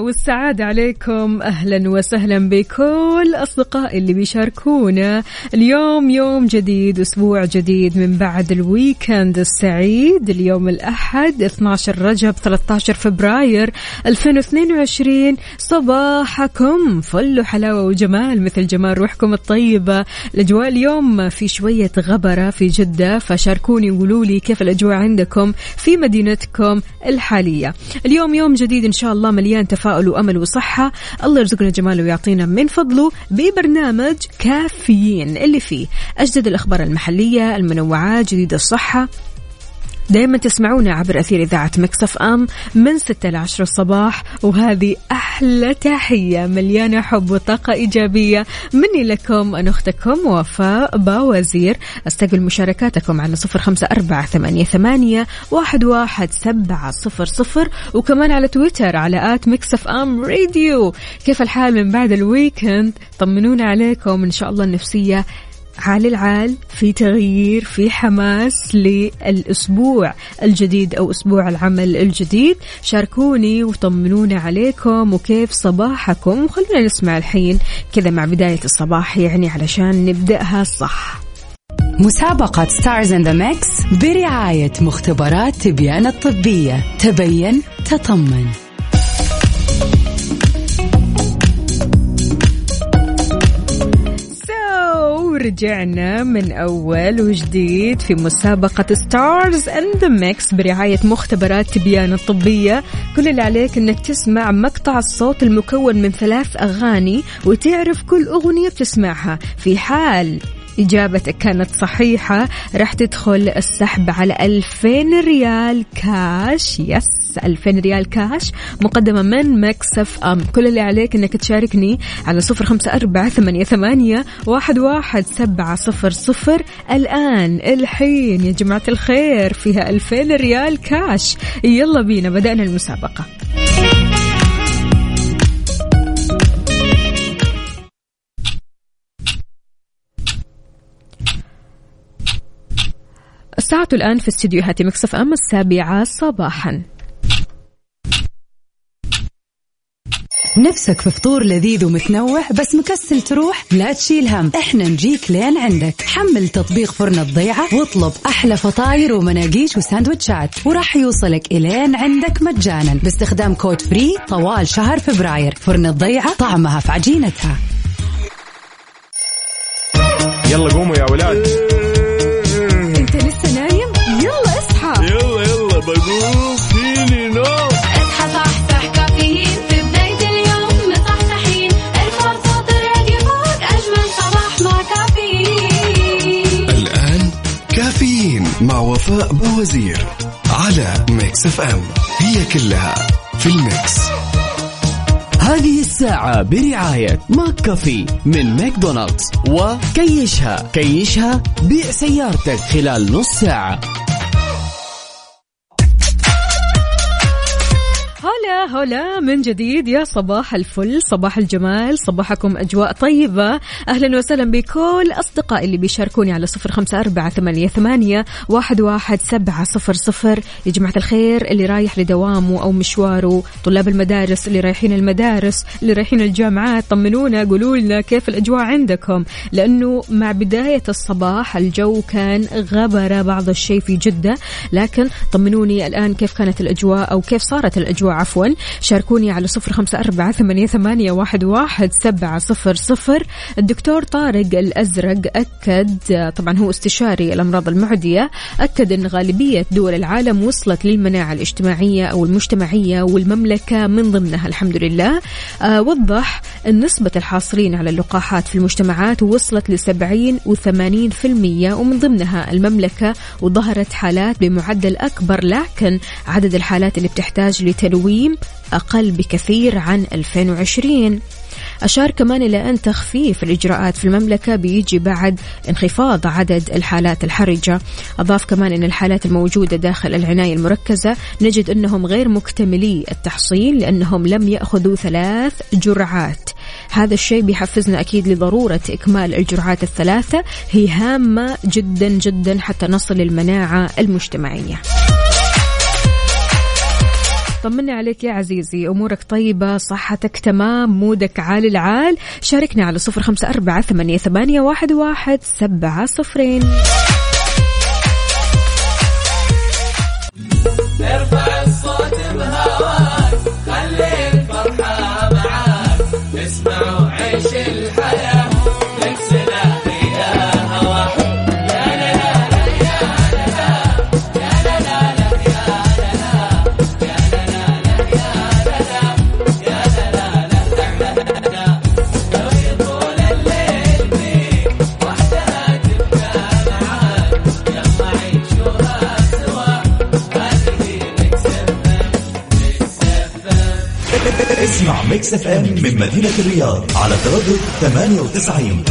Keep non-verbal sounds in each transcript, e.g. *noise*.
والسعادة عليكم. أهلا وسهلا بكل أصدقائي اللي بيشاركونا. اليوم يوم جديد أسبوع جديد من بعد الويكند السعيد. اليوم الأحد 12 رجب 13 فبراير 2022 صباحكم فل وحلاوة وجمال مثل جمال روحكم الطيبة. الأجواء اليوم في شوية غبرة في جدة فشاركوني وقولوا لي كيف الأجواء عندكم في مدينتكم الحالية. اليوم يوم جديد إن شاء الله مليان تفاؤل وأمل وصحة. الله يرزقنا جماله ويعطينا من فضله ببرنامج كافيين اللي فيه أجدد الأخبار المحلية المنوعات جديد الصحة. دائما تسمعونا عبر أثير إذاعة مكسف أم من 6 ل 10 الصباح وهذه أحلى تحية مليانة حب وطاقة إيجابية مني لكم أنا أختكم وفاء باوزير. أستقبل مشاركاتكم على صفر خمسة أربعة ثمانية, ثمانية واحد, واحد سبعة صفر صفر وكمان على تويتر على at Mix FM Radio. كيف الحال من بعد ال weekend؟ طمنونا عليكم إن شاء الله النفسية عال العال في تغيير في حماس للأسبوع الجديد أو أسبوع العمل الجديد. شاركوني وطمنونا عليكم وكيف صباحكم. وخلونا نسمع الحين كذا مع بداية الصباح يعني علشان نبدأها صح. مسابقة Stars in the Mix برعاية مختبرات تبيان الطبية. تبين تطمن. so رجعنا من أول وجديد في مسابقة Stars in the Mix برعاية مختبرات تبيان الطبية. كل اللي عليك إنك تسمع مقطع الصوت المكون من ثلاث أغاني وتعرف كل أغنية بتسمعها في حال إجابتك كانت صحيحة. راح تدخل السحب على 2000 ريال cash. yes 2000 ريال كاش. مقدمة من Mix FM. كل اللي عليك أنك تشاركني على صفر خمسة أربعة ثمانية, ثمانية واحد, واحد سبعة صفر صفر. الآن الحين يا جماعة الخير فيها 2000 ريال كاش. يلا بينا بدأنا المسابقة. الساعة الآن في استديوهات Mix FM السابعة صباحا. نفسك في فطور لذيذ ومتنوع بس مكسل تروح؟ لا تشيل هم إحنا نجيك لين عندك. حمل تطبيق فرن الضيعة واطلب أحلى فطاير ومناقيش وساندوتشات وراح يوصلك إلين عندك مجانا باستخدام code free طوال شهر فبراير. فرن الضيعة طعمها في عجينتها. يلا قوموا يا ولاد. مع وفاء بوزير على Mix FM. هي كلها في ال mix. هذه الساعة برعاية ماك كافي من ماكدونالدز وكيشها. كيشها بيع سيارتك خلال نص ساعة. هلا هلا من جديد يا صباح الفل صباح الجمال صباحكم أجواء طيبة. أهلا وسهلا بكل أصدقائي اللي بيشاركوني على صفر خمسة أربعة ثمانية, ثمانية واحد, واحد سبعة صفر صفر. يا جماعة الخير اللي رايح لدوامه أو مشواره طلاب المدارس اللي رايحين المدارس اللي رايحين الجامعات طمنونا قولوا لنا كيف الأجواء عندكم. لأنه مع بداية الصباح الجو كان غبرة بعض الشيء في جدة. لكن طمنوني الآن كيف كانت الأجواء أو كيف صارت الأجواء عفوا. طبعا شاركوني على صفر خمسة أربعة ثمانية, واحد, واحد سبعة صفر صفر. الدكتور طارق الأزرق أكد طبعا هو استشاري الأمراض المعدية أكد أن غالبية دول العالم وصلت للمناعة الاجتماعية أو المجتمعية والمملكة من ضمنها الحمد لله. آه وضح أن نسبة الحاصلين على اللقاحات في المجتمعات وصلت لسبعين وثمانين في المية ومن ضمنها المملكة وظهرت حالات بمعدل أكبر لكن عدد الحالات اللي بتحتاج لتنويم أقل بكثير عن 2020 أشار كمان إلى أن تخفيف الإجراءات في المملكة بيجي بعد انخفاض عدد الحالات الحرجة. أضاف كمان أن الحالات الموجودة داخل العناية المركزة نجد أنهم غير مكتملي التحصين لأنهم لم يأخذوا ثلاث جرعات. هذا الشيء بيحفزنا أكيد لضرورة إكمال الجرعات الثلاثة. هي هامة جدا جدا حتى نصل للمناعة المجتمعية. طمني عليك يا عزيزي. أمورك طيبة صحتك تمام مودك عال العال. شاركنا على صفر خمسة أربعة ثمانية, ثمانية واحد, واحد سبعة صفرين. Mix FM من مدينة الرياض على تردد 98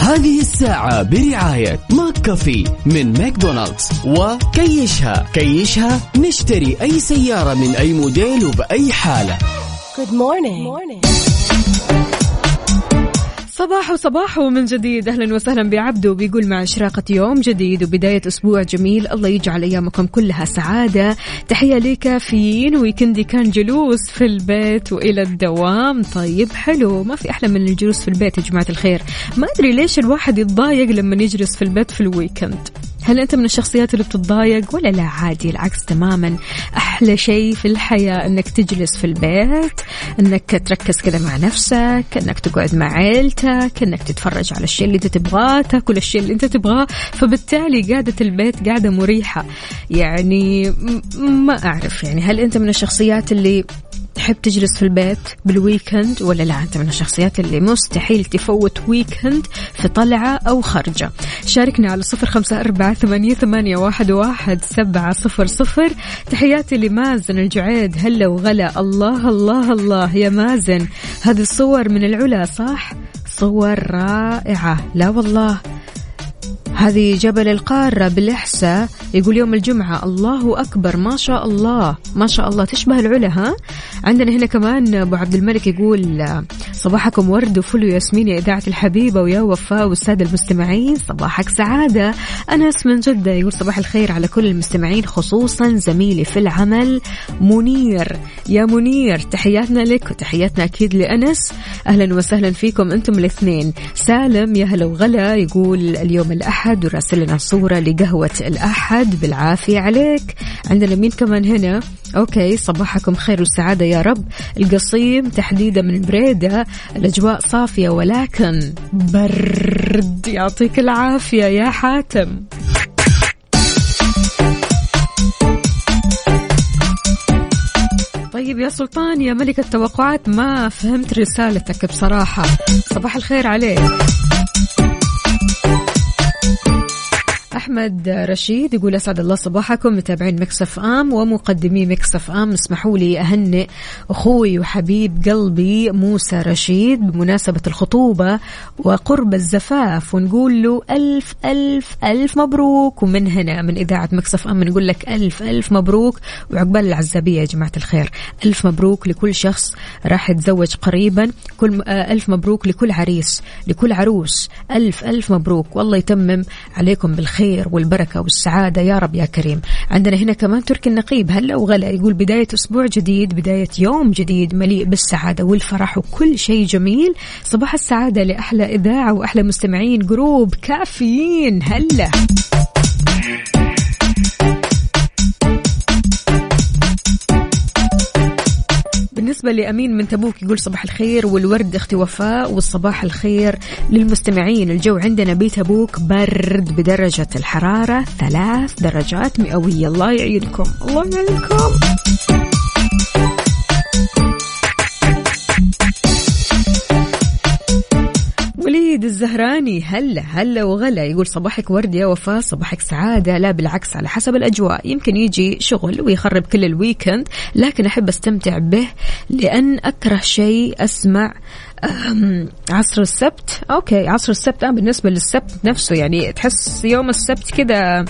هذه الساعة برعاية ماك كافي من ماكدونالدز وكيشها. كيشها نشتري أي سيارة من أي موديل وبأي حالة. صباح وصباح من جديد. أهلا وسهلا بعبدو بيقول مع إشراقة يوم جديد وبداية أسبوع جميل. الله يجعل أيامكم كلها سعادة. تحية لكافيين weekend ي كان جلوس في البيت وإلى الدوام. طيب حلو. ما في أحلى من الجلوس في البيت يا جماعة الخير. ما أدري ليش الواحد يتضايق لما يجلس في البيت في ال weekend. هل أنت من الشخصيات اللي بتتضايق ولا لا؟ عادي العكس تماما. أحلى شيء في الحياة إنك تجلس في البيت إنك تركز كذا مع نفسك إنك تقعد مع عيلتك إنك تتفرج على الشيء اللي أنت تبغاه تاكل الشيء اللي أنت تبغاه. فبالتالي قاعدة البيت قاعدة مريحة. يعني ما أعرف يعني هل أنت من الشخصيات اللي تحب تجلس في البيت بال weekend ولا لا؟ انت من الشخصيات اللي مستحيل تفوت weekend في طلعة أو خرجة. شاركنا على صفر خمسة أربعة ثمانية, ثمانية واحد, واحد سبعة صفر صفر. تحياتي لمازن الجعيد. هلا وغلا. الله الله الله. يا مازن هذه الصور من العلا صح؟ صور رائعة. لا والله. هذه جبل القارة بالإحساء. يقول يوم الجمعة الله أكبر ما شاء الله ما شاء الله. تشبه العلا ها؟ عندنا هنا كمان أبو عبد الملك يقول صباحكم ورد وفل وياسمين يا إذاعة الحبيبة ويا وفاء والسادة المستمعين صباحك سعادة. أنس من جدة يقول صباح الخير على كل المستمعين خصوصا زميلي في العمل منير. يا منير تحياتنا لك وتحياتنا أكيد لأنس. أهلا وسهلا فيكم أنتم الإثنين. سالم يا هلا وغلا يقول اليوم الأحد وراسل لنا صورة لقهوة الأحد. بالعافية عليك. عندنا مين كمان هنا؟ أوكي صباحكم خير وسعادة يا رب. القصيم تحديدا من بريدة. الأجواء صافية ولكن برد. يعطيك العافية يا حاتم. طيب يا سلطان يا ملك التوقعات ما فهمت رسالتك بصراحة. صباح الخير عليك. أحمد رشيد يقول أسعد الله صباحكم متابعين Mix FM ومقدمي Mix FM. اسمحوا لي أهنئ أخوي وحبيب قلبي موسى رشيد بمناسبة الخطوبة وقرب الزفاف ونقول له ألف ألف ألف مبروك. ومن هنا من إذاعة Mix FM نقول لك ألف ألف مبروك. وعقبال العزابية يا جماعة الخير ألف مبروك لكل شخص راح يتزوج قريبا. كل آه، ألف مبروك لكل عريس لكل عروس. ألف ألف مبروك. والله يتمم عليكم بالخير. والبركة والسعادة. يا رب يا كريم. عندنا هنا كمان تركي النقيب. هلا وغلا. يقول بداية أسبوع جديد بداية يوم جديد مليء بالسعادة والفرح وكل شيء جميل. صباح السعادة لأحلى إذاعة وأحلى مستمعين جروب كافيين. هلا. بالنسبة لأمين من تبوك يقول صباح الخير والورد أختي وفاء والصباح الخير للمستمعين. الجو عندنا بتبوك برد بدرجة الحرارة ثلاث درجات مئوية. الله يعينكم. الله يعينكم. وليد الزهراني هلا هلا وغلا. يقول صباحك ورد يا وفاء صباحك سعادة. لا بالعكس على حسب الأجواء. يمكن يجي شغل ويخرب كل الويكند لكن أحب أستمتع به لأن أكره شيء أسمع أم، عصر السبت. okay عصر السبت. آه بالنسبة للسبت نفسه يعني تحس يوم السبت كذا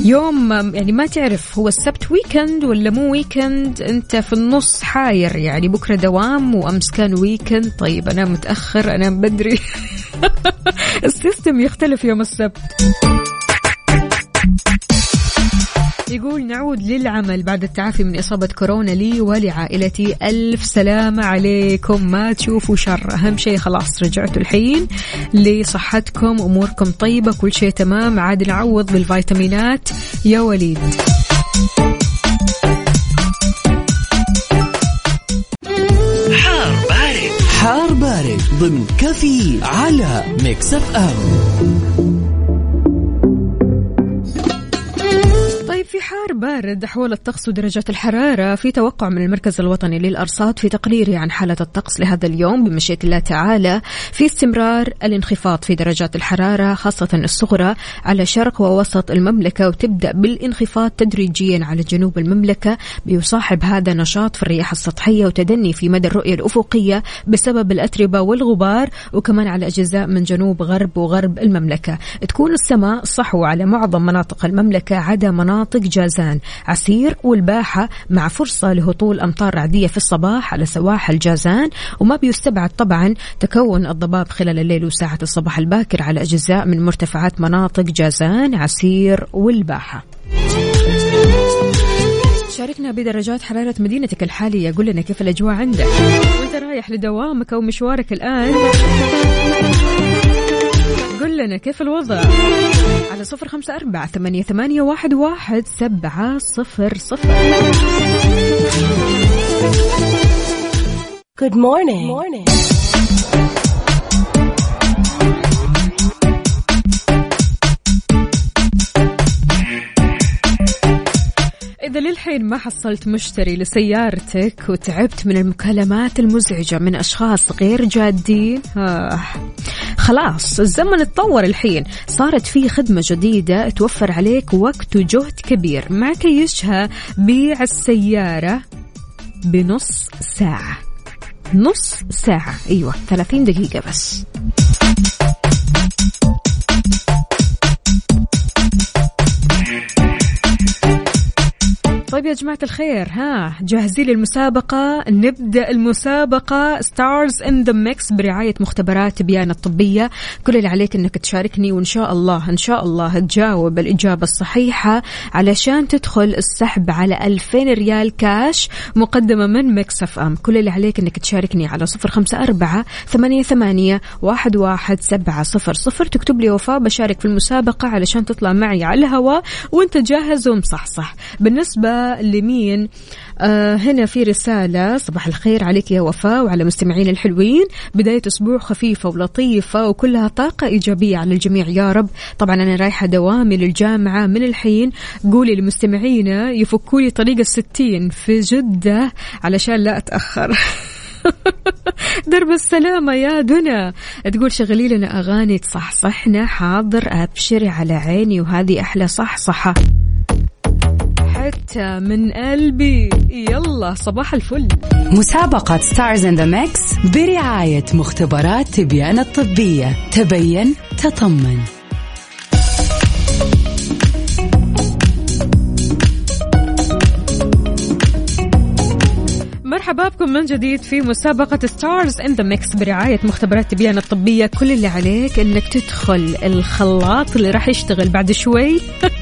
يوم يعني ما تعرف هو السبت weekend ولا مو weekend أنت في النص حاير يعني بكرة دوام وأمس كان weekend طيب أنا متأخر أنا بدري. *laughs* ال system يختلف يوم السبت. يقول نعود للعمل بعد التعافي من إصابة كورونا لي ولعائلتي. ألف سلامة عليكم. ما تشوفوا شر. أهم شيء خلاص رجعتوا الحين لصحتكم أموركم طيبة كل شيء تمام. عاد نعوض بالفيتامينات. يا وليد. حار بارد ضمن كفي على Mix FM. في حار بارد حول الطقس ودرجات الحرارة في توقع من المركز الوطني للأرصاد في تقريره عن حالة الطقس لهذا اليوم بمشيئة الله تعالى في استمرار الانخفاض في درجات الحرارة خاصة الصغرى على شرق ووسط المملكة وتبدأ بالانخفاض تدريجيا على جنوب المملكة بيصاحب هذا نشاط في الرياح السطحية وتدني في مدى الرؤية الأفقية بسبب الأتربة والغبار وكمان على أجزاء من جنوب غرب وغرب المملكة. تكون السماء صحو على معظم مناطق المملكة عدا مناطق جازان. عسير والباحة مع فرصة لهطول أمطار رعدية في الصباح على سواحل جازان وما بيستبعد طبعا تكون الضباب خلال الليل وساعة الصباح الباكر على أجزاء من مرتفعات مناطق جازان عسير والباحة. شاركنا بدرجات حرارة مدينتك الحالية. قول لنا كيف الأجواء عندك؟ وأنت رايح لدوامك أو مشوارك الآن؟ قل لنا كيف الوضع على صفر خمسة أربعة ثمانية, ثمانية واحد, واحد سبعة صفر صفر Good morning. morning. إذا للحين ما حصلت مشتري لسيارتك وتعبت من المكالمات المزعجة من أشخاص غير جادين آه. خلاص الزمن اتطور الحين. صارت في خدمة جديدة توفر عليك وقت وجهد كبير. مع كيشها بيع السيارة بنص ساعة. نص ساعة. أيوة 30 دقيقة بس. طيب يا جماعة الخير ها جاهزين للمسابقة؟ نبدأ المسابقة. Stars in the Mix برعاية مختبرات تبيان الطبية. كل اللي عليك إنك تشاركني وإن شاء الله إن شاء الله تجاوب الإجابة الصحيحة علشان تدخل السحب على 2000 ريال كاش مقدمة من Mix FM كل اللي عليك إنك تشاركني على صفر خمسة أربعة ثمانية, ثمانية واحد, واحد سبعة صفر صفر. تكتب لي وفاء بشارك في المسابقة علشان تطلع معي على الهواء وأنت جاهز ومصحصح. بالنسبة لمين؟ آه هنا في رسالة. صباح الخير عليك يا وفاء وعلى مستمعين الحلوين. بداية أسبوع خفيفة ولطيفة وكلها طاقة إيجابية على الجميع يا رب. طبعا أنا رايحة دوامي للجامعة من الحين. قولي لمستمعينا يفكوا لي طريق الستين في جدة علشان لا أتأخر. *laughs* درب السلامة يا دنا. تقول شغلي لنا أغاني تصحصحنا. حاضر أبشري على عيني وهذه أحلى صحصحة. حتى من قلبي. يلا صباح الفل. مسابقة Stars in the Mix برعاية مختبرات تبيان الطبية. تبين تطمن. مرحبا بكم من جديد في مسابقة Stars in the Mix برعاية مختبرات تبيان الطبية. كل اللي عليك إنك تدخل الخلاط اللي راح يشتغل بعد شوي.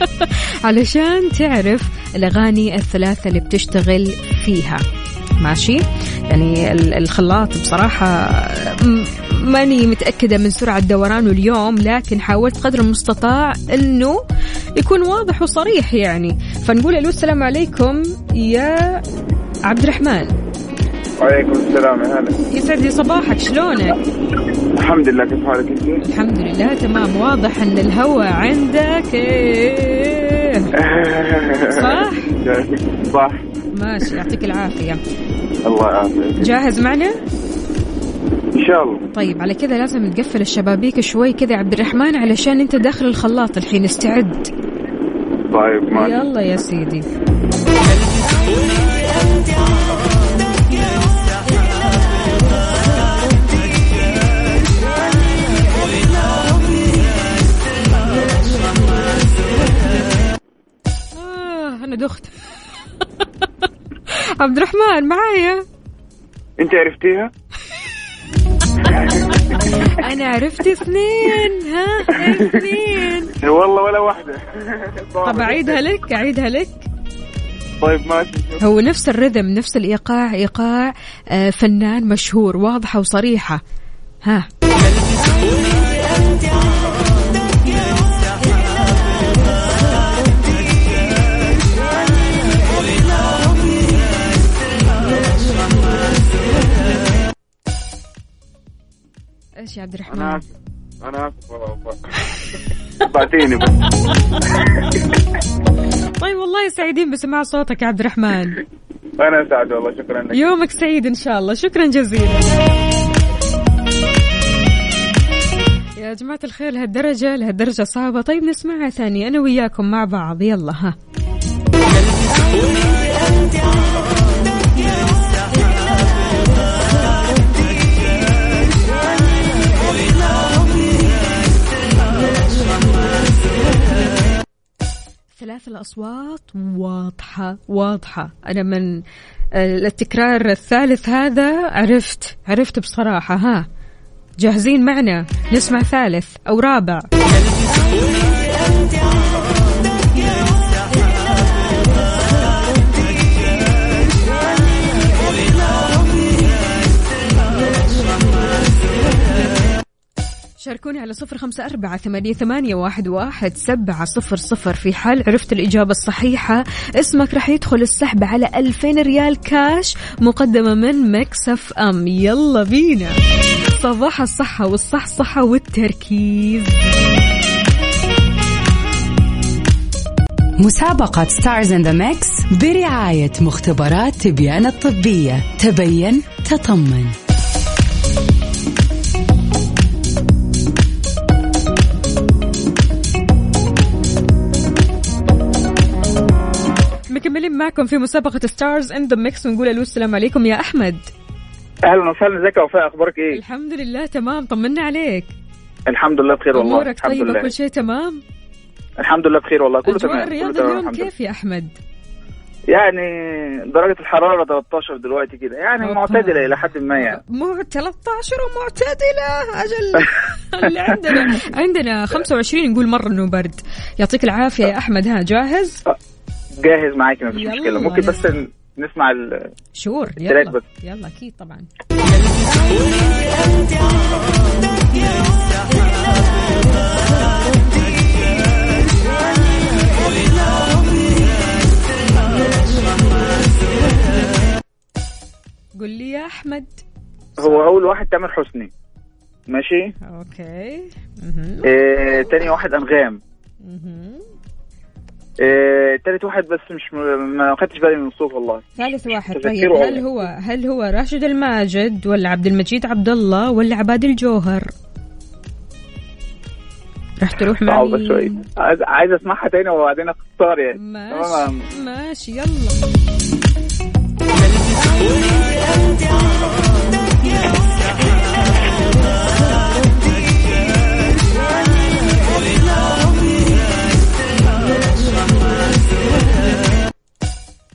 *laughs* علشان تعرف الأغاني الثلاثة اللي بتشتغل فيها. ماشي؟ يعني ال- الخلاط بصراحة ماني متأكدة من سرعة دورانه اليوم لكن حاولت قدر المستطاع إنه يكون واضح وصريح يعني. فنقول ألو السلام عليكم يا عبد الرحمن. وعليكم السلام يا هلا. يسعد لي صباحك شلونك؟ الحمد لله كيف حالك أنت؟ الحمد لله تمام. واضح إن الهواء عندك. إيه. صح؟ صح. ماشي يعطيك العافية. الله يعافيك. جاهز معنا؟ إن شاء الله. طيب على كذا لازم تقفل الشبابيك شوي كذا عبد الرحمن علشان أنت داخل الخلاط الحين استعد. طيب ما يلا يا سيدي. أنا دخت *laughs* عبد الرحمن معايا؟ انت عرفتيها؟ أنا عرفت اثنين ها؟ اثنين. *laughs* والله ولا واحدة. طب أعيدها لك أعيدها لك. طيب ماشي هو نفس الرذم نفس الإيقاع إيقاع آه، فنان مشهور واضحة وصريحة. ها. إيش يا عبد أنا الرحمن آسف. أنا آسف. والله بعديني بس. *laughs* طيب والله سعيدين بسماع صوتك يا عبد الرحمن. أنا سعد والله شكرا لك. يومك سعيد إن شاء الله. شكرا جزيلا. يا جماعة الخير لهالدرجة لهالدرجة صعبة. طيب نسمعها ثاني أنا وياكم مع بعض. يلا ها. الأصوات واضحة واضحة. أنا من آه، التكرار الثالث هذا عرفت عرفت بصراحة. ها جاهزين معنا؟ نسمع ثالث أو رابع. شاركوني على صفر خمسة أربعة ثمانية, ثمانية واحد, واحد سبعة صفر صفر في حال عرفت الإجابة الصحيحة. اسمك راح يدخل السحب على ألفين ريال كاش مقدمة من Mix FM. يلا بينا. صباح الصحة والصحصحة والتركيز. مسابقة Stars in the Mix برعاية مختبرات تبيان الطبية. تبين تطمن. معكم في مسابقة Stars in the Mix ونقول ألو السلام عليكم يا أحمد. أهلا وسهلا ازيك يا وفاء؟ أخبارك إيه؟ الحمد لله تمام. طمنا عليك. الحمد لله بخير والله. أمورك الحمد طيبة لله. كل شيء تمام؟ الحمد لله بخير والله كله تمام كله الرياض اليوم كيف يا أحمد؟ يعني درجة الحرارة 13 دلوقتي كده يعني أوبا. معتدلة إلى حد ما يعني. مو 13 ومعتدلة أجل. *laughs* اللي عندنا عندنا 25 نقول مرة إنه برد يعطيك العافية يا أحمد. ها جاهز؟ جاهز معاكي مفيش يلا مشكلة ممكن بس نسمع. ال... شور يلا بس. يلا أكيد طبعا قل لي يا أحمد هو أول واحد تامر حسني ماشي أوكي مهم. آه، تاني واحد أنغام مهم. آه، تالت واحد بس مش م... ما خدتش بالي من الصوت والله ثالث واحد طيب. هل هو هل هو راشد الماجد ولا عبد المجيد عبد الله ولا عباد الجوهر؟ راح تروح مع صعبة؟ شوية عايز عايز أسمعها تاني وبعدين أختار يعني تمام. ماشي ماشي يلا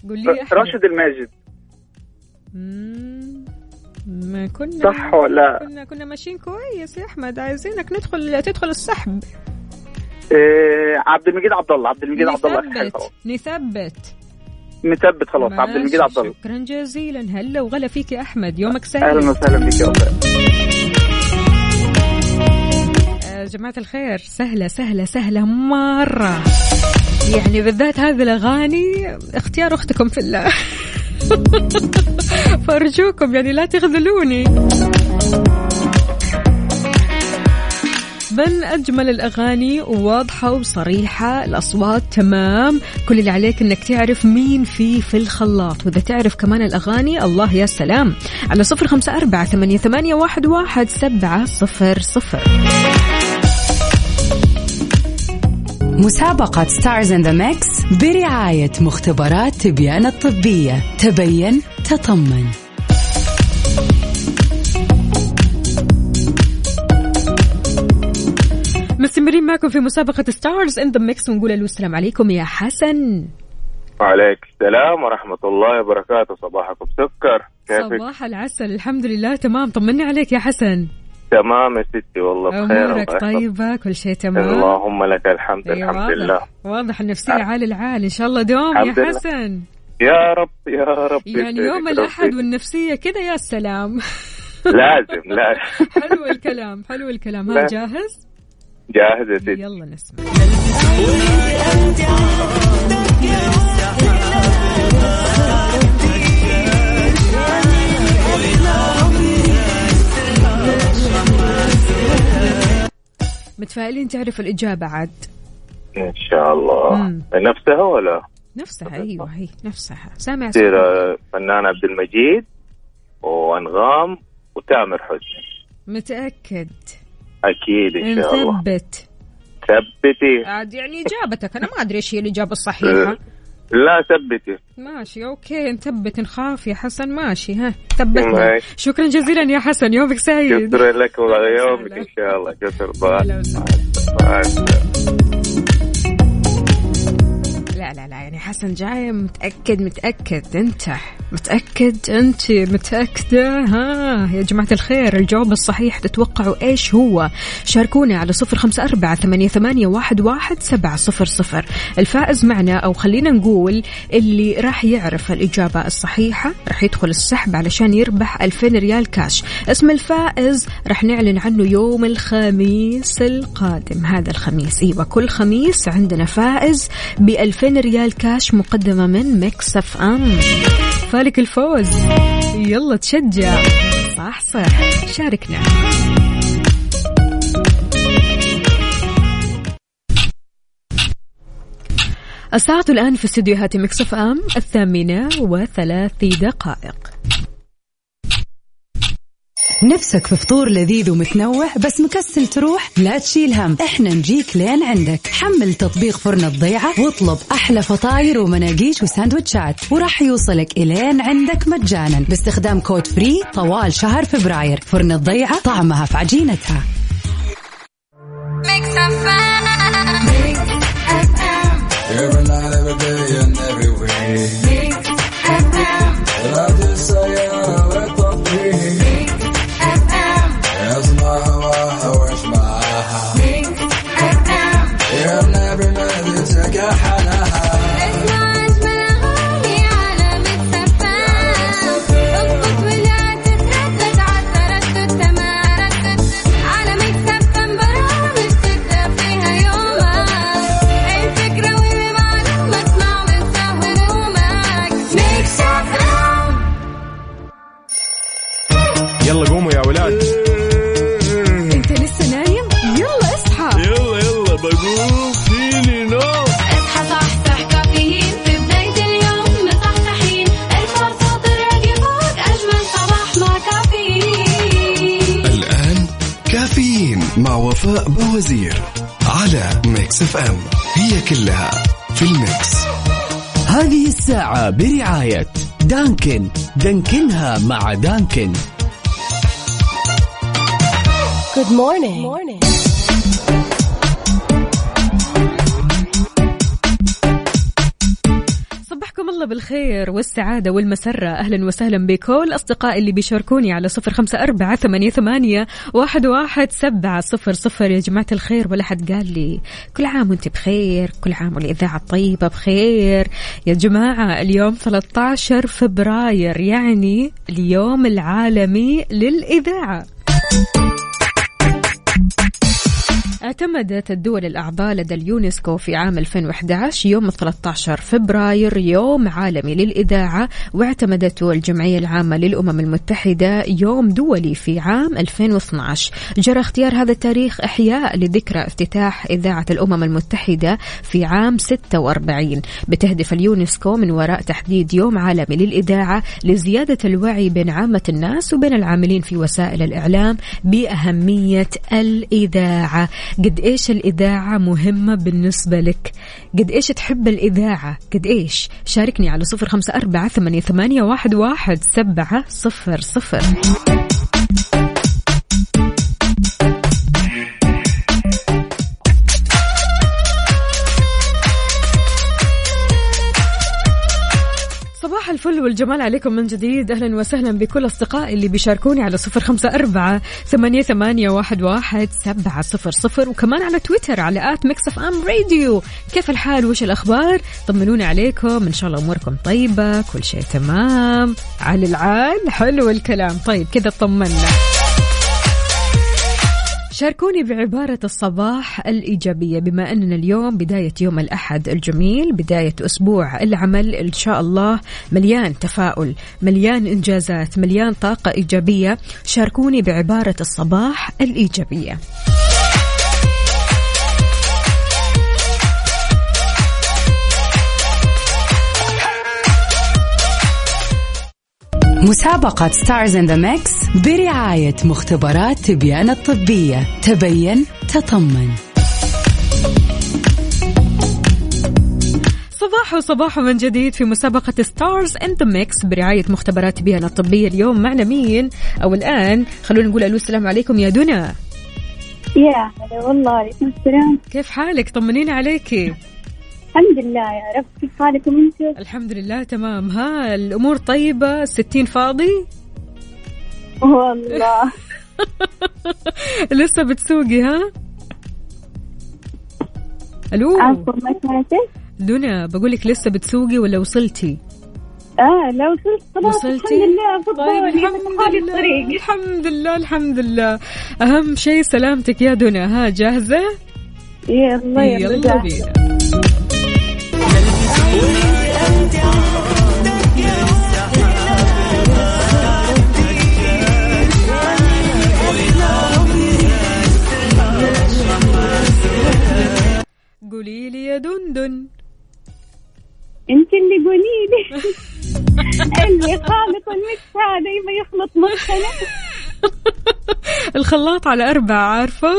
قول لي. راشد الماجد. مم، ما كنا صح ولا؟ كنا كنا ماشيين كويس يا أحمد. عايزينك ندخل تدخل السحب. آه، عبد المجيد عبد الله عبد المجيد عبد الله نثبت نثبت. مثبت خلاص عبد المجيد عبد الله. شكرا جزيلا. هلا وغلا فيك يا أحمد. يومك سعيد. أهلا وسهلا بك يا آه، جماعة الخير سهلة سهلة سهلة مرة. يعني بالذات هذه الأغاني اختيار أختكم في الله. *laughs* فأرجوكم يعني لا تخذلوني من أجمل الأغاني واضحة وصريحة الأصوات تمام. كل اللي عليك أنك تعرف مين فيه في الخلاط. وإذا تعرف كمان الأغاني الله يا سلام. على صفر خمسة أربعة ثمانية, واحد سبعة صفر صفر. مسابقة Stars in the Mix برعاية مختبرات تبيان الطبية. تبين تطمن. مستمرين معكم في مسابقة Stars in the Mix ونقول ألو السلام عليكم يا حسن. وعليك السلام ورحمة الله وبركاته. صباحكم سكر. كيفك؟ صباح العسل. الحمد لله. تمام. طمني عليك يا حسن. تمام يا ستي والله بخير امورك. طيبة كل شيء تمام اللهم لك الحمد أيوة، الحمد واضح. لله واضح النفسية عالي العال ان شاء الله دوم يا. حسن يا رب يا رب يعني يوم. الاحد والنفسية كذا يا سلام لازم لازم حلو الكلام حلو الكلام ها. جاهز جاهز يا ستي يلا نسمع متفائلين تعرف الإجابة عاد. إن شاء الله. مم. نفسها ولا؟ نفسها أيوة هي نفسها. سامع تصير فنان عبد المجيد وأنغام وتامر حسني. متأكد؟ أكيد إن شاء الله. مثبت ثبتي. عاد يعني إجابتك. أنا ما أدري إيش هي الإجابة الصحيحة. *laughs* لا ثبتي. ماشي أوكي نثبت نخاف يا حسن. ماشي ها ثبتنا ماشي. شكرا جزيلا يا حسن يومك سعيد. شكرا لك وعلى يومك. إن شاء الله. كسر أهلا لا لا لا يعني حسن جاي متأكد متأكد انت متأكد انت متأكدة. ها يا جماعة الخير الجواب الصحيح تتوقعوا إيش هو؟ شاركونا على صفر خمسة أربعة ثمانية, ثمانية واحد, واحد سبعة صفر صفر. الفائز معنا أو خلينا نقول اللي راح يعرف الإجابة الصحيحة راح يدخل السحب علشان يربح 2000 ريال كاش. اسم الفائز راح نعلن عنه يوم الخميس القادم. هذا الخميس إيوه كل خميس عندنا فائز ب 2000 ريال كاش مقدمة من Mix FM فالك الفوز. يلا تشجع. صح صح. شاركنا. الساعة الآن في استديوهات Mix FM الثامنة وثلاث دقائق. نفسك في فطور لذيذ ومتنوع بس مكسل تروح؟ لا تشيل هم. إحنا نجيك لين عندك. حمل تطبيق فرن الضيعة واطلب أحلى فطاير ومناقيش وساندوتشات. وراح يوصلك إلين عندك مجانا. باستخدام code free طوال شهر فبراير. فرن الضيعة طعمها في عجينتها. دانكن دانكنها مع دانكن صبحكم الله بالخير والسعادة والمسرة. أهلا وسهلا بكل أصدقائي اللي بيشاركوني على صفر خمسة أربعة ثمانية, ثمانية واحد, واحد سبعة صفر صفر. يا جماعة الخير ولا حد قال لي كل عام وأنت بخير كل عام والإذاعة الطيبة بخير. يا جماعة اليوم 13 فبراير يعني اليوم العالمي للإذاعة. اعتمدت الدول الأعضاء لدى اليونسكو في عام 2011 يوم 13 فبراير يوم عالمي للإذاعة واعتمدته الجمعية العامة للأمم المتحدة يوم دولي في عام 2012 جرى اختيار هذا التاريخ إحياء لذكرى افتتاح إذاعة الأمم المتحدة في عام 46 بتهدف اليونسكو من وراء تحديد يوم عالمي للإذاعة لزيادة الوعي بين عامة الناس وبين العاملين في وسائل الإعلام بأهمية الإذاعة. قد إيش الإذاعة مهمة بالنسبة لك؟ قد إيش تحب الإذاعة؟ قد إيش؟ شاركني على صفر خمسة أربعة ثمانية, واحد سبعة صفر صفر. الفل والجمال عليكم من جديد. أهلا وسهلا بكل أصدقائي اللي بيشاركوني على صفر خمسة أربعة ثمانية, ثمانية واحد, واحد سبعة صفر صفر. وكمان على تويتر على at Mix FM Radio. كيف الحال؟ وش الأخبار؟ طمنوني عليكم. إن شاء الله أموركم طيبة كل شيء تمام. على العال حلو الكلام. طيب كذا طمنا. شاركوني بعبارة الصباح الإيجابية بما أننا اليوم بداية يوم الأحد الجميل بداية أسبوع العمل إن شاء الله مليان تفاؤل مليان إنجازات مليان طاقة إيجابية. شاركوني بعبارة الصباح الإيجابية. مسابقة Stars in the Mix برعاية مختبرات تبيان الطبية. تبين تطمن. صباح صباح من جديد في مسابقة Stars in the Mix برعاية مختبرات تبيان الطبية اليوم معنا مين؟ أو الآن خلونا نقول ألو السلام عليكم يا دنا. يا هلا والله عليكم السلام. كيف حالك؟ طمنينا عليكي. الحمد لله يا رب. كيف حالكم أنتم؟ الحمد لله تمام. ها الأمور طيبة؟ الستين فاضي؟ *laughs* والله. *laughs* لسه بتسوقي ها؟ ألو؟ عفوا ما سمعتي؟ دنا بقولك لسه بتسوقي ولا وصلتي؟ آه لا وصلت خلاص. وصلتي؟ الحمد لله طيب الحمد لله الحمد لله الحمد لله. أهم شيء سلامتك يا دنا ها الله يا يلا رجال. بينا. قولي لي يا دندن. انت اللي قولي لي اللي خالط ال mix هذا يبغى يخلط مخنا. الخلاط على أربعة عارفة؟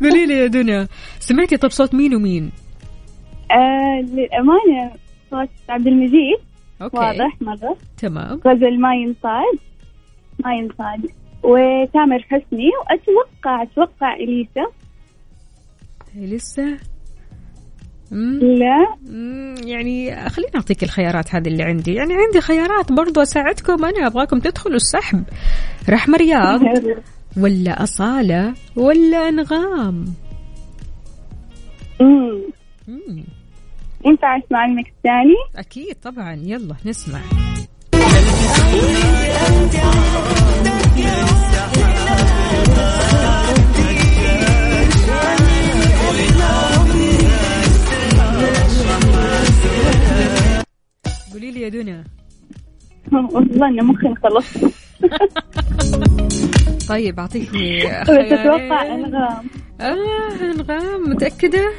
قولي لي يا دنيا سمعتي طب صوت مين ومين؟ آه للأمانة صوت عبد المجيد. okay. واضح مرة. تمام. غزل ما ينصاد. ما ينصاد. وتامر حسني وأتوقع أتوقع إليسا. مم. لا. مم، يعني خليني أعطيك الخيارات هذه اللي عندي. يعني عندي خيارات برضو أساعدكم. أنا أبغاكم تدخلوا السحب. رحمة رياض *laughs* ولا أصالة ولا أنغام. امم مم. ينفع اسمع المكس الثاني؟ أكيد طبعا يلا نسمع قولي لي يا دنا والله انه مخي خلص *laughs* طيب أعطيكي *laughs* بس أتوقع. أنغام آه أنغام متأكدة؟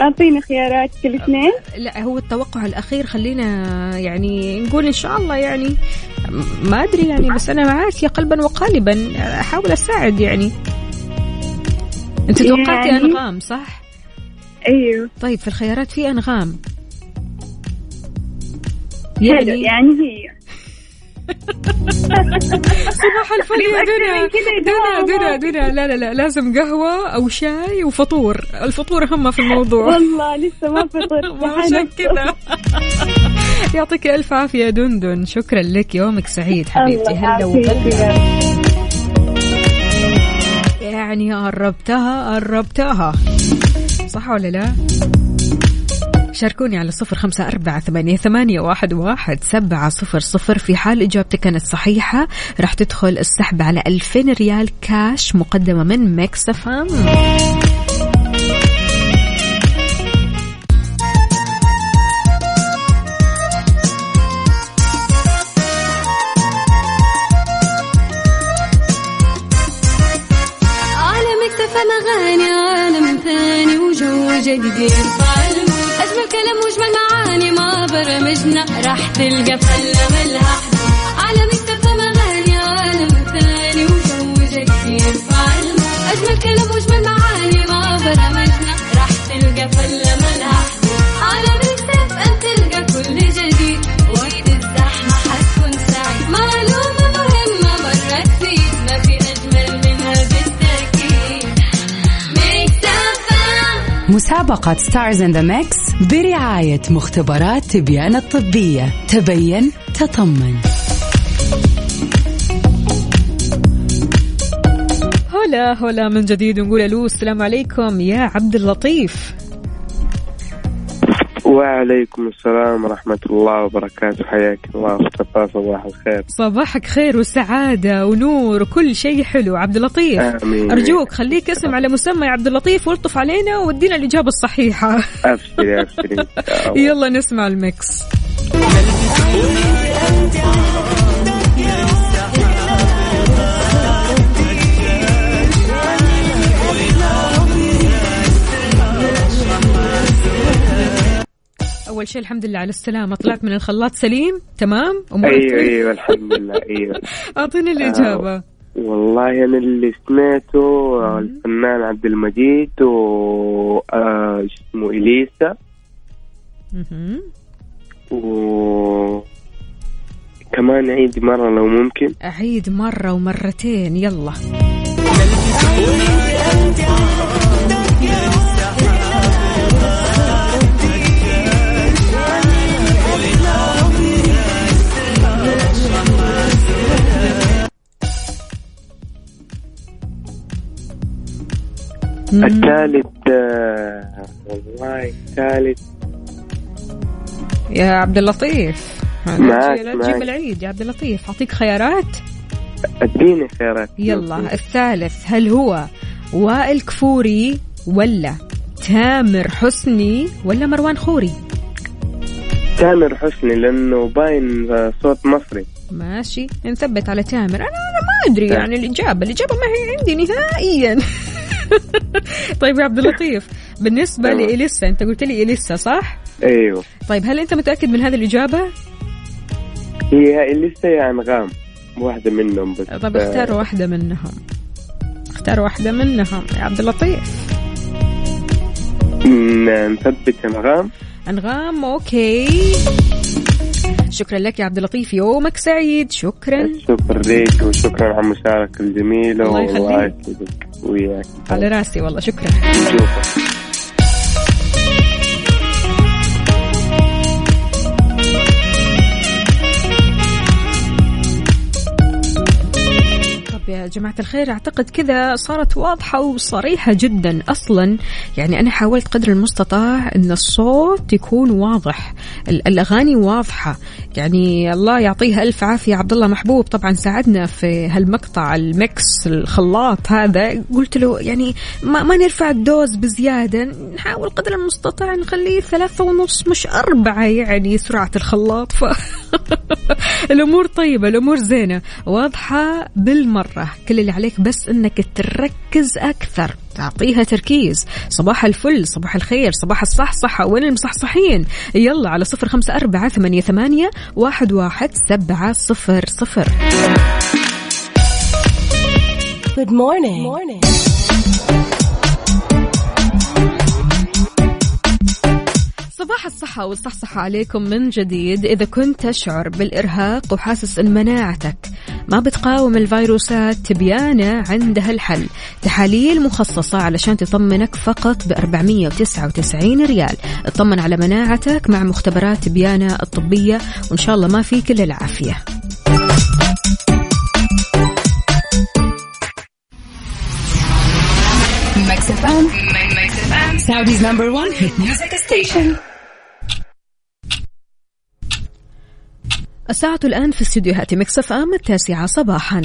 أعطيني خيارات كل اثنين لا هو التوقع الأخير خلينا يعني نقول إن شاء الله يعني ما أدري يعني بس أنا معاك يا قلبا وقالبا أحاول أساعد يعني أنت توقعتي يعني؟ أنغام صح؟ أيوه طيب في الخيارات في أنغام حلو يعني هي صباح الفل يا دنا دنا. دنا دنا لا لا لا. لازم قهوة أو شاي وفطور. الفطور أهم في الموضوع. والله لسه ما فطرت. *laughs* عشان كذا *laughs* يعطيك ألف عافية دندن. شكرا لك. يومك سعيد حبيبتي. هلا وغلا. يعني قربتها قربتها صح ولا لا؟ شاركوني على صفر خمسة أربعة ثمانية, ثمانية واحد, واحد سبعة صفر صفر في حال إجابتك كانت صحيحة. راح تدخل السحب على ألفين ريال كاش مقدمة من Mix FM عالم اكتفى عالم ثاني وجو جديد. برمجنا راح تلقى فلة ملها حدود. عالم اكتفى اغاني عالم ثاني وجو جديد أجمل كلام وأجمل معاني ما برمجنا مسابقة Stars in the Mix برعاية مختبرات تبيان الطبية. تبين تطمن. هلا هلا من جديد ونقول ألو السلام عليكم. يا عبد اللطيف. وعليكم السلام ورحمة الله وبركاته. حياك الله. مصطفى صباح الخير صباحك خير وسعادة ونور وكل شيء حلو. عبد اللطيف. آمين. أرجوك خليك اسم على مسمى يا عبد اللطيف والطف علينا وادينا الإجابة الصحيحة. أبشري أبشري يلا نسمع الميكس. أول شيء الحمد لله على السلامة. طلعت من الخلاط سليم تمام؟ أيوه طيب؟ أيوه الحمد لله أيوه. *laughs* أعطيني الإجابة. والله أنا اللي سمعته الفنان عبد المجيد و آه، اسمه إليسا. مهم. و كمان عيد مرة لو ممكن. أعيد مرة ومرتين يلا. الثالث والله الثالث. يا عبد اللطيف. لا معاك- لا. تجيب العيد يا عبد اللطيف. أعطيك خيارات؟ أديني خيارات. يلا الثالث هل هو وائل كفوري ولا تامر حسني ولا مروان خوري؟ تامر حسني لأنه باين صوت مصري. ماشي نثبت على تامر. أنا أنا ما أدري يعني الإجابة. الإجابة ما هي عندي نهائيا. *laughs* *laughs* طيب يا عبد اللطيف بالنسبة. لإليسا أنت قلت لي إليسا صح؟ أيوه. طيب هل أنت متأكد من هذه الإجابة؟ هي لسه يا انغام واحدة منهم بس طيب اختار واحدة منهم اختار واحدة منهم يا عبد اللطيف. نثبت انغام انغام أوكي. شكرا لك يا عبد اللطيف يومك سعيد شكرا. شكرا لك وشكرا على المشاركة الجميلة الله يخليك. وياك على راسي والله شكرا نشوفك. جماعة الخير أعتقد كذا صارت واضحة وصريحة جدا. أصلا يعني أنا حاولت قدر المستطاع أن الصوت يكون واضح ال- الأغاني واضحة. يعني الله يعطيه ألف عافية عبد الله محبوب. طبعا ساعدنا في هالمقطع ال mix الخلاط هذا. قلت له يعني ما, ما نرفع ال dose بزيادة نحاول قدر المستطاع نخليه ثلاثة ونص مش أربعة يعني سرعة الخلاط. ف *laughs* الأمور طيبة الأمور زينة. واضحة بالمرة. كل اللي عليك بس أنك تركز أكثر. تعطيها تركيز. صباح الفل صباح الخير صباح الصحصحة. وين المصحصحين؟ يلا على صفر خمسة أربعة ثمانية, ثمانية واحد, واحد سبعة صفر صفر. Good morning. morning. صباح الصحة والصحصحة عليكم من جديد. إذا كنت تشعر بالإرهاق وحاسس أن مناعتك ما بتقاوم الفيروسات تبيانة عندها الحل تحاليل مخصصة علشان تطمنك فقط ب 499 ريال اطمن على مناعتك مع مختبرات تبيان الطبية وإن شاء الله ما فيك إلا العافية. Saudi's number one hit music station. الساعة الآن في استديوهات Mix FM التاسعة صباحا.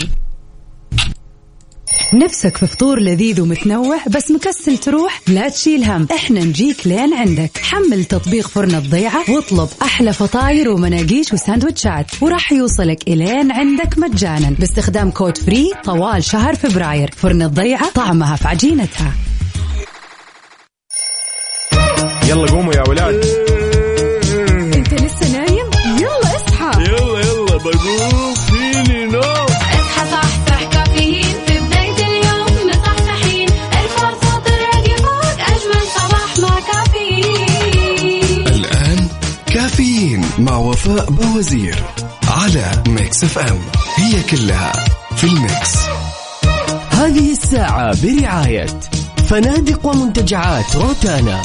نفسك في فطور لذيذ ومتنوع بس مكسل تروح؟ لا تشيل هم إحنا نجيك لين عندك. حمل تطبيق فرن الضيعة واطلب أحلى فطاير ومناقيش وساندوتشات وراح يوصلك إلين عندك مجانا باستخدام code free طوال شهر فبراير. فرن الضيعة طعمها في عجينتها. يلا قوموا يا ولاد. مع وفاء باوزير على Mix FM هي كلها في الميكس هذه الساعة برعاية فنادق ومنتجعات روتانا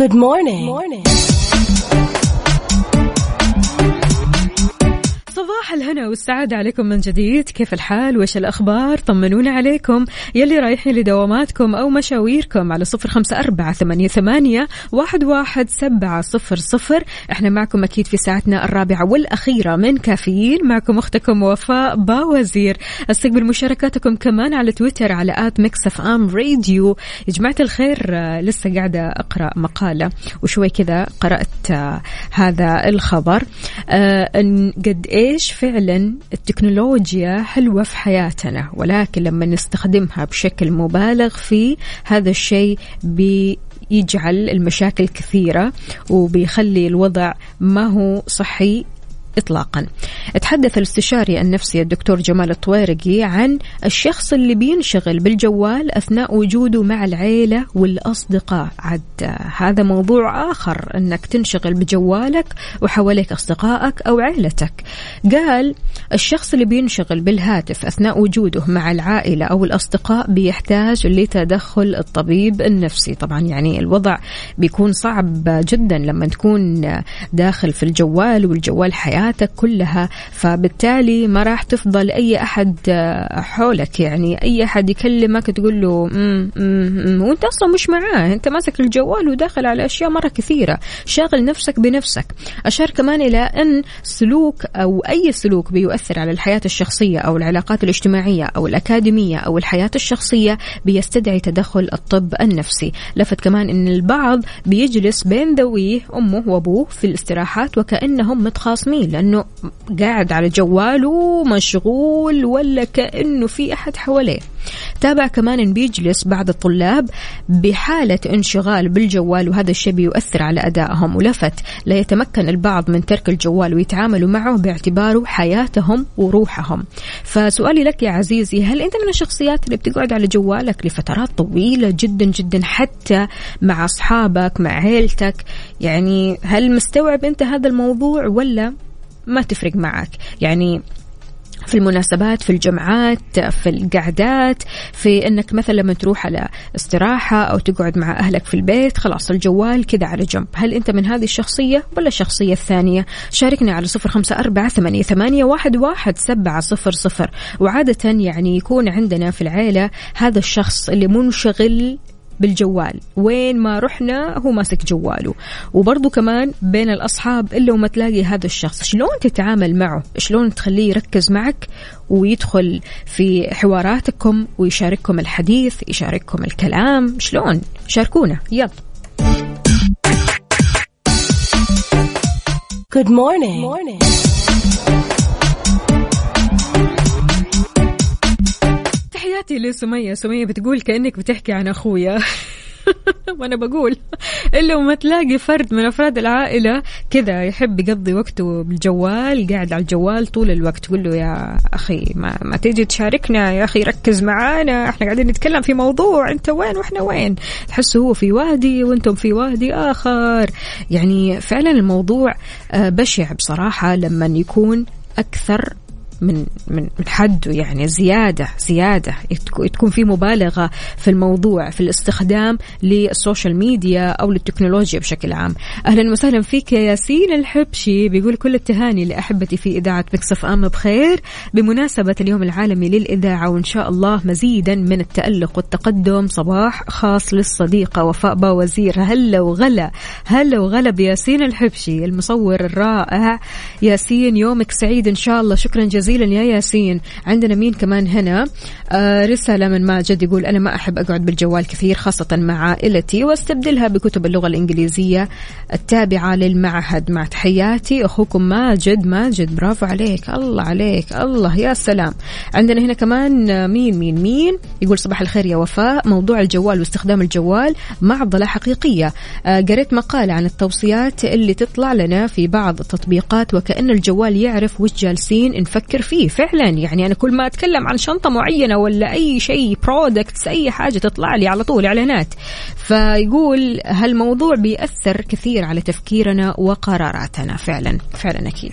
Good morning. morning. صباح الهنا والسعادة عليكم من جديد. كيف الحال؟ وش الأخبار؟ طمنونا عليكم. يلي رايحين لدواماتكم أو مشاويركم على صفر خمسة أربعة ثمانية, ثمانية واحد, واحد سبعة صفر صفر. إحنا معكم أكيد في ساعتنا الرابعة والأخيرة من كافيين. معكم أختكم وفاء باوزير. أستقبل مشاركاتكم كمان على تويتر على at Mix FM Radio. يا جماعة الخير لسه قاعدة أقرأ مقالة وشوي كذا قرأت آه، هذا الخبر. آه، أن قد إيش فعلا التكنولوجيا حلوة في حياتنا؟ ولكن لما نستخدمها بشكل مبالغ فيه هذا الشيء بي يجعل المشاكل كثيرة وبيخلي الوضع ما هو صحي اطلاقا. تحدث الاستشاري النفسي الدكتور جمال الطويرقي عن الشخص اللي بينشغل بالجوال أثناء وجوده مع العيلة والأصدقاء، عاد هذا موضوع آخر إنك تنشغل بجوالك وحواليك أصدقائك أو عيلتك. قال الشخص اللي بينشغل بالهاتف أثناء وجوده مع العائلة أو الأصدقاء بيحتاج لتدخل الطبيب النفسي، طبعا يعني الوضع بيكون صعب جدا لما تكون داخل في الجوال والجوال حياتك كلها فبالتالي ما راح تفضل أي أحد حولك يعني. أي أحد يكلمك تقول له مم مم وأنت أصلا مش معاه. أنت ماسك الجوال وداخل على أشياء مرة كثيرة. شاغل نفسك بنفسك. أشار كمان إلى أن سلوك أو أي سلوك بيؤثر على الحياة الشخصية أو العلاقات الاجتماعية أو الأكاديمية أو الحياة الشخصية بيستدعي تدخل الطب النفسي. لفت كمان إن البعض بيجلس بين ذويه أمه وأبوه في الاستراحات وكأنهم متخاصمين. لأنه قاعد على جواله مشغول ولا كأنه في أحد حواليه. تابع كمان ان بيجلس بعض الطلاب بحالة انشغال بالجوال وهذا الشيء بيؤثر على أدائهم. ولفت لا يتمكن البعض من ترك الجوال ويتعاملوا معه باعتباره حياتهم وروحهم. فسؤالي لك يا عزيزي هل أنت من الشخصيات اللي بتقعد على جوالك لفترات طويلة جدا جدا حتى مع أصحابك مع عيلتك؟ يعني هل مستوعب أنت هذا الموضوع ولا ما تفرق معك. يعني في المناسبات في الجمعات في القعدات في إنك مثلا لما تروح على استراحة أو تقعد مع أهلك في البيت خلاص الجوال كذا على جنب. هل أنت من هذه الشخصية ولا الشخصية الثانية؟ شاركنا على صفر خمسة أربعة ثمانية, ثمانية واحد, واحد سبعة صفر صفر. وعادة يعني يكون عندنا في العيلة هذا الشخص اللي منشغل بالجوال. وين ما رحنا هو ماسك جواله. وبرضه كمان بين الأصحاب إلا وما تلاقي هذا الشخص. شلون تتعامل معه؟ شلون تخليه يركز معك ويدخل في حواراتكم ويشارككم الحديث يشارككم الكلام؟ شلون؟ شاركونا. يلا. Good morning. morning. تحياتي لسمية سمية بتقول كأنك بتحكي عن أخويا. *laughs* وأنا بقول إلا وما تلاقي فرد من أفراد العائلة كذا يحب يقضي وقته بالجوال قاعد على الجوال طول الوقت. تقول له يا أخي ما, ما تيجي تشاركنا؟ يا أخي ركز معانا إحنا قاعدين نتكلم في موضوع أنت وين وإحنا وين؟ تحسه هو في وادي وأنتم في وادي آخر. يعني فعلا الموضوع بشع بصراحة لما يكون أكثر من من من حده يعني زيادة زيادة. تك- تكون في مبالغة في الموضوع في الاستخدام لل social media أو للتكنولوجيا بشكل عام. أهلا وسهلا فيك يا ياسين الحبشي. بيقول كل التهاني لأحبتي في إذاعة Mix FM بخير. بمناسبة اليوم العالمي للإذاعة وإن شاء الله مزيدا من التألق والتقدم صباح خاص للصديقة وفاء باوزير. هلا وغلا هلا وغلا بياسين الحبشي المصور الرائع. ياسين يومك سعيد إن شاء الله. شكرا جزيلا. يا ياسين. عندنا مين كمان هنا؟ آه رسالة من ماجد يقول أنا ما أحب أقعد بالجوال كثير خاصة مع عائلتي وأستبدلها بكتب اللغة الإنجليزية التابعة للمعهد. مع تحياتي أخوكم ماجد. ماجد برافو عليك. الله عليك. الله يا سلام. عندنا هنا كمان آه، مين مين مين؟ يقول صباح الخير يا وفاء. موضوع الجوال واستخدام الجوال معضله حقيقية. آه، قريت مقالة عن التوصيات اللي تطلع لنا في بعض التطبيقات وكأن الجوال يعرف وش جالسين نفكر فيه فعلا. يعني أنا كل ما أتكلم عن شنطة معينة ولا أي شيء برودكتس أي حاجة تطلع لي على طول إعلانات. فيقول هالموضوع بيأثر كثير على تفكيرنا وقراراتنا. فعلا فعلا أكيد.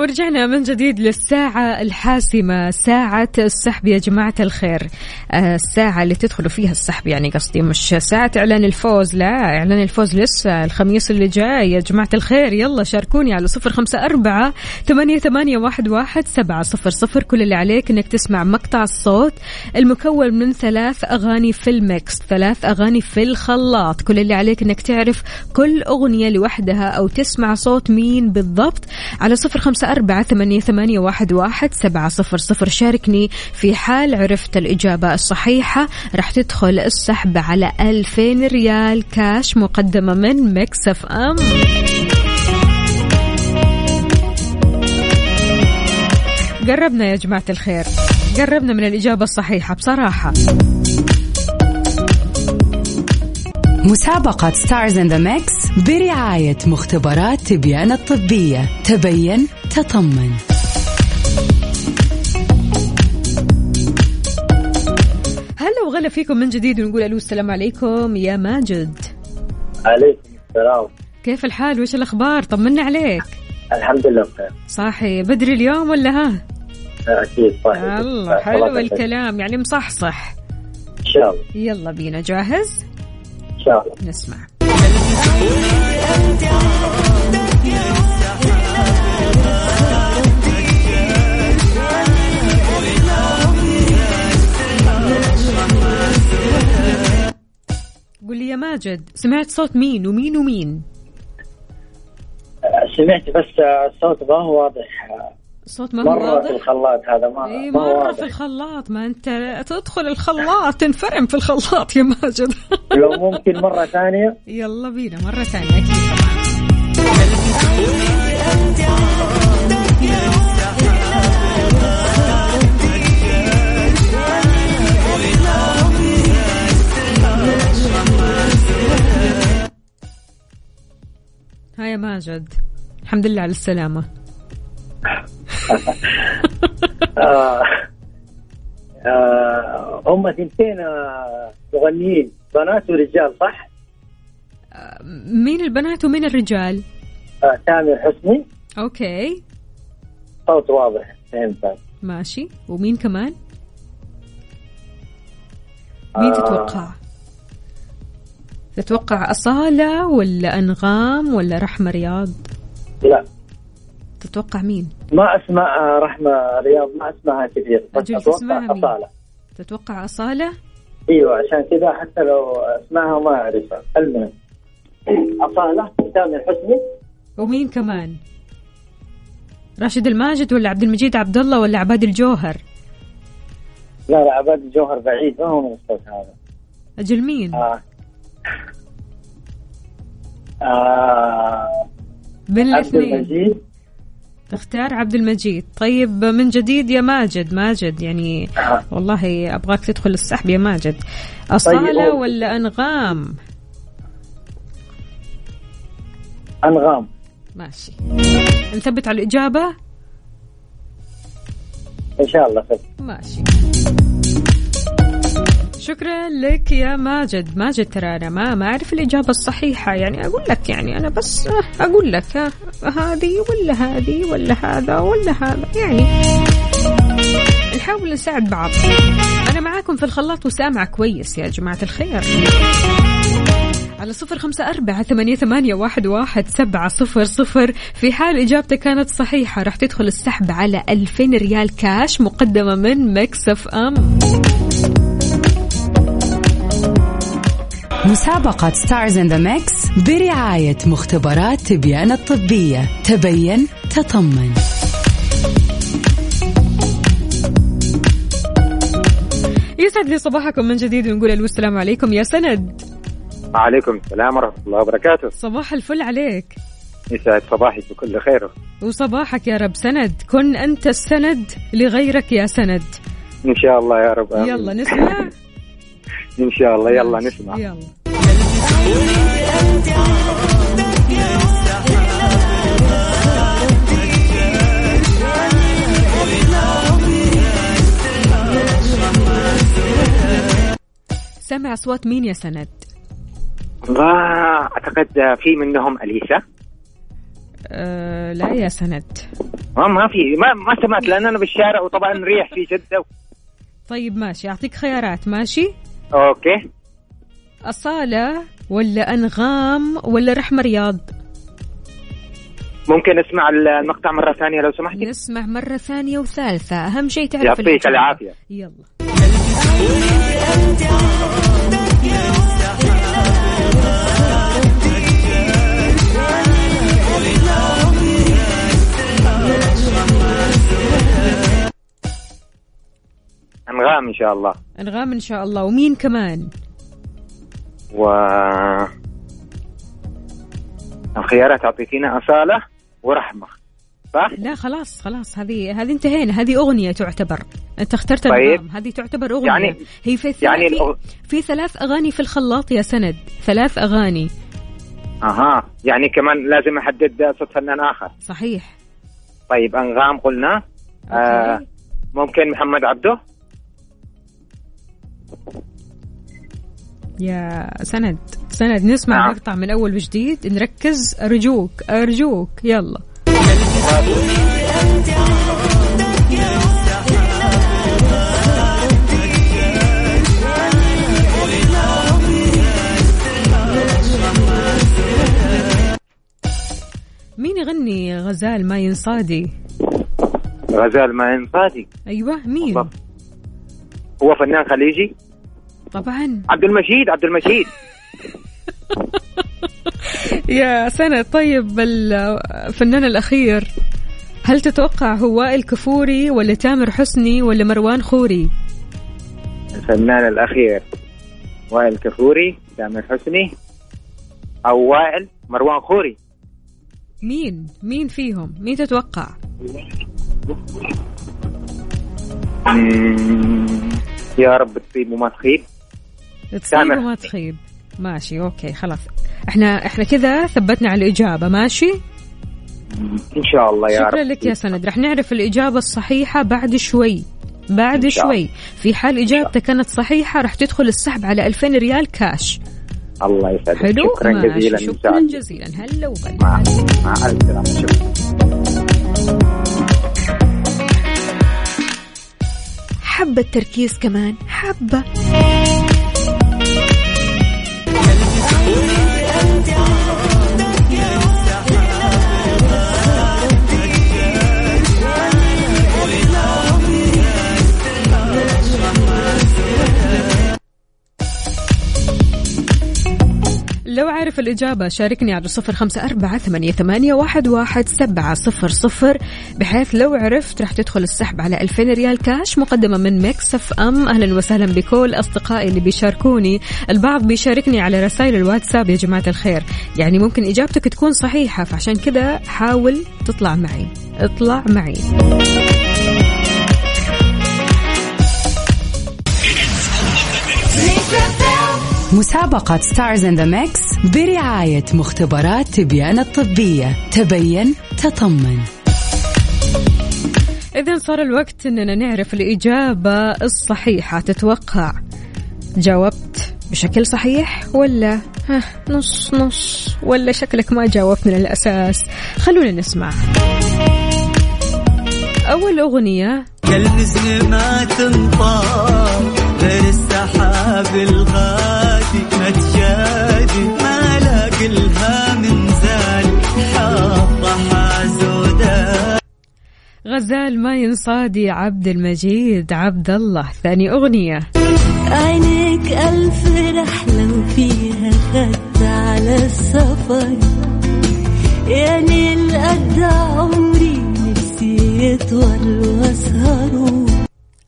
ورجعنا من جديد للساعة الحاسمة ساعة السحب يا جماعة الخير. آه، الساعة اللي تدخلوا فيها السحب يعني قصدي مش ساعة إعلان الفوز لا إعلان الفوز لسه الخميس اللي جاي. يا جماعة الخير يلا شاركوني على صفر خمسة أربعة ثمانية, ثمانية واحد, واحد سبعة صفر صفر. كل اللي عليك إنك تسمع مقطع الصوت المكون من ثلاث أغاني في الميكس ثلاث أغاني في الخلاط. كل اللي عليك إنك تعرف كل أغنية لوحدها أو تسمع صوت مين بالضبط على صفر خمسة أربعة ثمانية, ثمانية واحد, واحد سبعة صفر صفر. شاركني في حال عرفت الإجابة الصحيحة. راح تدخل السحب على ألفين ريال كاش مقدمة من ميكس اف أم. قربنا يا جماعة الخير. قربنا من الإجابة الصحيحة بصراحة. مسابقة Stars in the Mix برعاية مختبرات تبيان الطبية. تبين تطمن. هلا وغلا فيكم من جديد ونقول ألو السلام عليكم يا ماجد. عليكم السلام. كيف الحال؟ وش الأخبار؟ طمنا عليك. الحمد لله بخير. صاحي بدري اليوم ولا ها؟ أكيد صحيح الله حلو الكلام يعني مصحصح. إن شاء الله. يلا بينا جاهز؟ شاء الله. نسمع. قول لي يا ماجد سمعت صوت مين ومين ومين؟ سمعت بس الصوت ما هو واضح. الصوت ما هو مرة واضح؟ في الخلاط هذا ما, اي مرة في واضح الخلاط ما أنت تدخل الخلاط تنفرم في الخلاط يا ماجد. *laughs* لو ممكن مرة ثانية؟ يلا بينا مرة ثانية أكيد. طبعا ها يا ماجد الحمد لله على السلامة. آه هم ثنتين آه، مغنيين. بنات ورجال صح؟ مين البنات ومين الرجال؟ آه تامر حسني. أوكي. صوت واضح فهمت ماشي. ومين كمان؟ مين آه. تتوقع؟ تتوقع أصالة ولا أنغام ولا رحمة رياض؟ لا. تتوقع مين؟ ما اسمع رحمة رياض ما اسمعها كثير. بس أتوقع تسمعها مين؟ تتوقع أصالة؟ أيوه عشان كذا حتى لو اسمعها ما أعرفها. المهم. أصالة تامر حسني ومين كمان؟ راشد الماجد ولا عبد المجيد عبد الله ولا عباد الجوهر؟ لا لا عباد الجوهر بعيد. ما هو من الصوت هذا. أجل مين؟ آه. آه. بين عبد الاثنين. تختار عبد المجيد. طيب من جديد يا ماجد. ماجد يعني والله أبغاك تدخل السحب يا ماجد. أصالة طيب. ولا أنغام. انغام ماشي. نثبت على الإجابة؟ إن شاء الله. خير ماشي. شكرا لك يا ماجد. ماجد ترى أنا ما ما أعرف الإجابة الصحيحة. يعني أقول لك يعني أنا بس آه، أقول لك ها، هذه ولا هذه ولا هذا ولا هذا. يعني نحاول نساعد بعض. أنا معاكم في الخلاط وسامع كويس يا جماعة الخير. على صفر خمسة أربعة ثمانية, ثمانية واحد, واحد سبعة صفر صفر. في حال إجابتك كانت صحيحة راح تدخل السحب على ألفين ريال كاش مقدمة من مكسف أم. مسابقة Stars in the Mix برعاية مختبرات تبيان الطبية. تبين تطمن. يسعد لي صباحكم من جديد ونقول ألو السلام عليكم. يا سند. وعليكم السلام ورحمة الله وبركاته. صباح الفل عليك. يسعد صباحك بكل خير. وصباحك يا رب. سند كن أنت السند لغيرك يا سند. إن شاء الله يا رب. آمين. يلا نسمع. إن شاء الله. يلا نسمع. يلا. سمع أصوات مين يا سند؟ ما أعتقد في منهم أليسا. أه لا يا سند. ما ما في ما ما سمعت لأن أنا بالشارع وطبعا ريح في جدة طيب ماشي. أعطيك خيارات. ماشي؟ أوكي. أصالة ولا أنغام ولا رحمة رياض؟ ممكن اسمع المقطع مرة ثانية لو سمحتي؟ نسمع مرة ثانية وثالثة أهم شيء تعرف يعطيك. العافية. يلا. أنغام إن شاء الله. أنغام إن شاء الله. ومين كمان؟ و الخيارات أعطيتينا أصالة ورحمة. صح؟ لا خلاص خلاص. هذه هذه انتهينا. هذه أغنية تعتبر. أنت اخترت طيب. هذه تعتبر أغنية. يعني- هي في ثلاث يعني في, الأغ- في ثلاث أغاني في الخلاط يا سند. ثلاث أغاني. أها. يعني كمان لازم أحدد صوت فنان آخر. صحيح. طيب أنغام قلنا. آه ممكن محمد عبده؟ يا سند. سند نسمع نعم. مقطع من أول وجديد. نركز. أرجوك أرجوك. يلا. مين يغني غزال ما ينصادي غزال ما ينفادي أيوة مين؟ هو فنان خليجي. طبعا. عبد المجيد عبد المجيد *laughs* يا سنة طيب الفنان الأخير هل تتوقع هو وائل كفوري ولا تامر حسني ولا مروان خوري؟ الفنان الأخير وائل كفوري تامر حسني أو وائل مروان خوري. مين؟ مين فيهم؟ مين تتوقع؟ يا رب تصيب وما تخيب تصيب وما تخيب ماشي أوكي خلاص. إحنا إحنا كذا ثبتنا على الإجابة ماشي؟ إن شاء الله يا رب. شكرا لك يا سند. رح نعرف الإجابة الصحيحة بعد شوي. بعد. شوي. في حال إجابتك كانت صحيحة رح تدخل السحب على 2000 ريال كاش الله يسعدك. حلو؟ شكرا جزيلا شكرا. جزيلا. هلا وغلا مع سلامة. شكرا. حبة تركيز كمان حبة. عارف الإجابة شاركني على صفر خمسة أربعة ثمانية, ثمانية واحد, واحد سبعة صفر صفر بحيث لو عرفت راح تدخل السحب على 2000 ريال كاش مقدمة من ميكس اف أم. أهلا وسهلا بكل أصدقائي اللي بيشاركوني. البعض بيشاركني على رسائل الواتساب يا جماعة الخير. يعني ممكن إجابتك تكون صحيحة فعشان كذا حاول تطلع معي. اطلع معي. مسابقة Stars in the Mix برعاية مختبرات تبيان الطبية. تبين تطمن. إذا صار الوقت أننا نعرف الإجابة الصحيحة. تتوقع جاوبت بشكل صحيح ولا؟ ها نص نص. ولا شكلك ما جاوبت من الأساس خلونا نسمع. أول أغنية. كالمزن ما تنطار غير السحاب الغادي ما تجادي ما لا كلها من زال. حاطة حازودة غزال ما ينصادي عبد المجيد عبد الله ثاني أغنية. عينيك ألف رحلة وفيها خد على السفر. يعني القد عمري نفسي يطول وأسهر.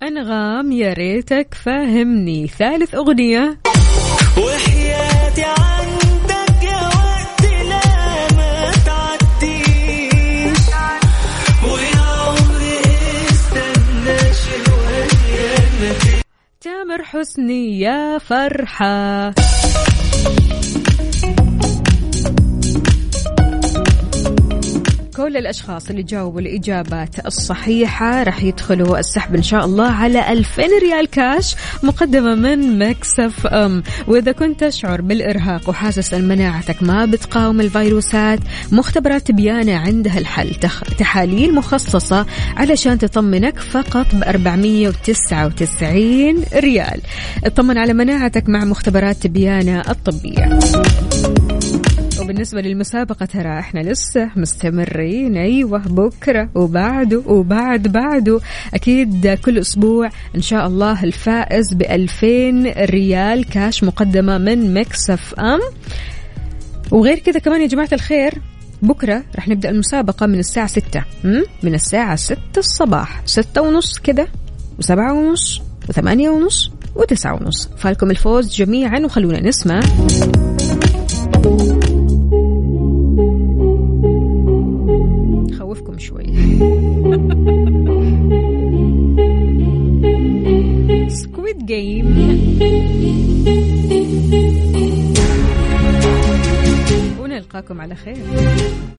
أنغام يا ريتك فاهمني. ثالث أغنية. وحياتي عندك يا وقت لا ما ويا عمري استنى شوية. تامر حسني يا فرحة. كل الأشخاص اللي جاوبوا الإجابات الصحيحة. راح يدخلوا السحب إن شاء الله على 2000 ريال كاش مقدمة من مكسف أم. وإذا كنت تشعر بالإرهاق وحاسس أن مناعتك ما بتقاوم الفيروسات مختبرات تبيانة عندها الحل. تحاليل مخصصة علشان تطمنك فقط ب 499 ريال. اطمن على مناعتك مع مختبرات تبيانة الطبية. وبالنسبة للمسابقة ترى إحنا لسه مستمرين. أيوه بكرة وبعده وبعد بعده. أكيد كل أسبوع إن شاء الله الفائز ب 2000 ريال كاش مقدمة من مكسف أم. وغير كذا كمان يا جماعة الخير بكرة رح نبدأ المسابقة من الساعة ستة. من الساعة ستة الصباح. ستة ونص كذا وسبعة ونص وثمانية ونص وتسعة ونص. فالكم الفوز جميعا وخلونا نسمع. *laughs* سكويد جيم ونلقاكم على خير.